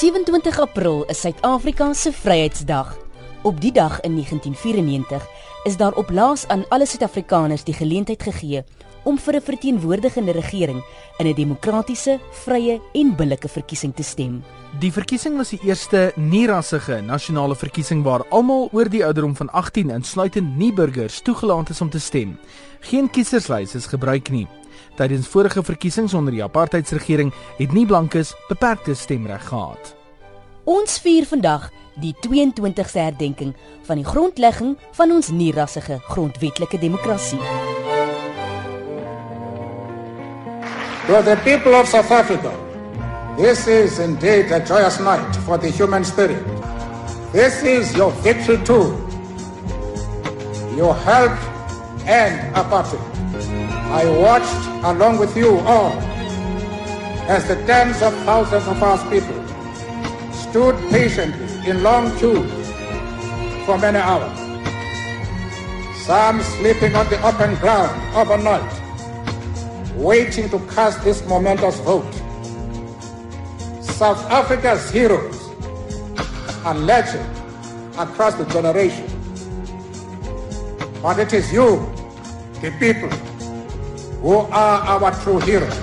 27 April is Suid-Afrika se Vryheidsdag. Op die dag in 1994 is daar op laas aan alle Suid-Afrikaners die geleentheid gegee om vir 'n verteenwoordigende regering in 'n demokratiese, vrye en billike verkiesing te stem. Die verkiesing was die eerste nie-rassige nasionale verkiesing waar almal oor die ouderdom van 18 insluitend nie-burgers toegelaat is om te stem. Geen kieserslys is gebruik nie. Tydens vorige verkiesings onder die apartheidsregering het nie-blankes beperkte stemreg gehad. Ons vier vandag die 22ste herdenking van die grondlegging van ons nie-rassige grondwetlike demokrasie. To the people of South Africa, this is indeed a joyous night for the human spirit. This is your victory too. Your help and apartheid. I watched along with you all as the tens of thousands of our people stood patiently in long queues for many hours. Some sleeping on the open ground overnight, waiting to cast this momentous vote. South Africa's heroes are legend across the generation. But it is you, the people, who are our true heroes.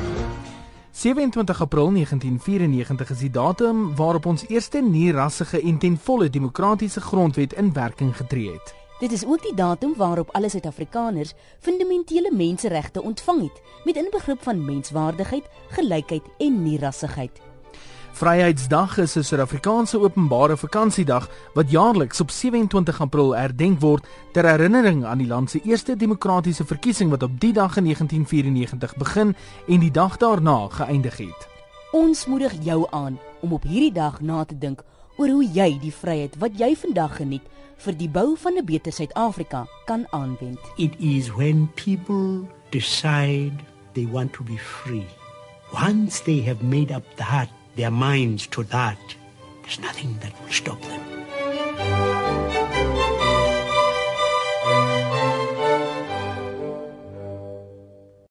27 April 1994 is die datum waarop ons eerste nie-rassige en ten volle demokratiese grondwet in werking getree het. Dit is ook die datum waarop alle Suid-Afrikaners fundamentele menseregte ontvang het, met inbegrip van menswaardigheid, gelykheid en nie-rassigheid. Vryheidsdag is 'n Suid-Afrikaanse openbare vakansiedag wat jaarliks op 27 April herdenk word ter herinnering aan die land se eerste demokratiese verkiesing wat op die dag in 1994 begin en die dag daarna geëindig het. Ons moedig jou aan om op hierdie dag na te dink oor hoe jy die vryheid wat jy vandag geniet vir die bou van 'n beter Suid-Afrika kan aanwend. It is when people decide they want to be free. Once they have made up that their minds to that, there's nothing that will stop them.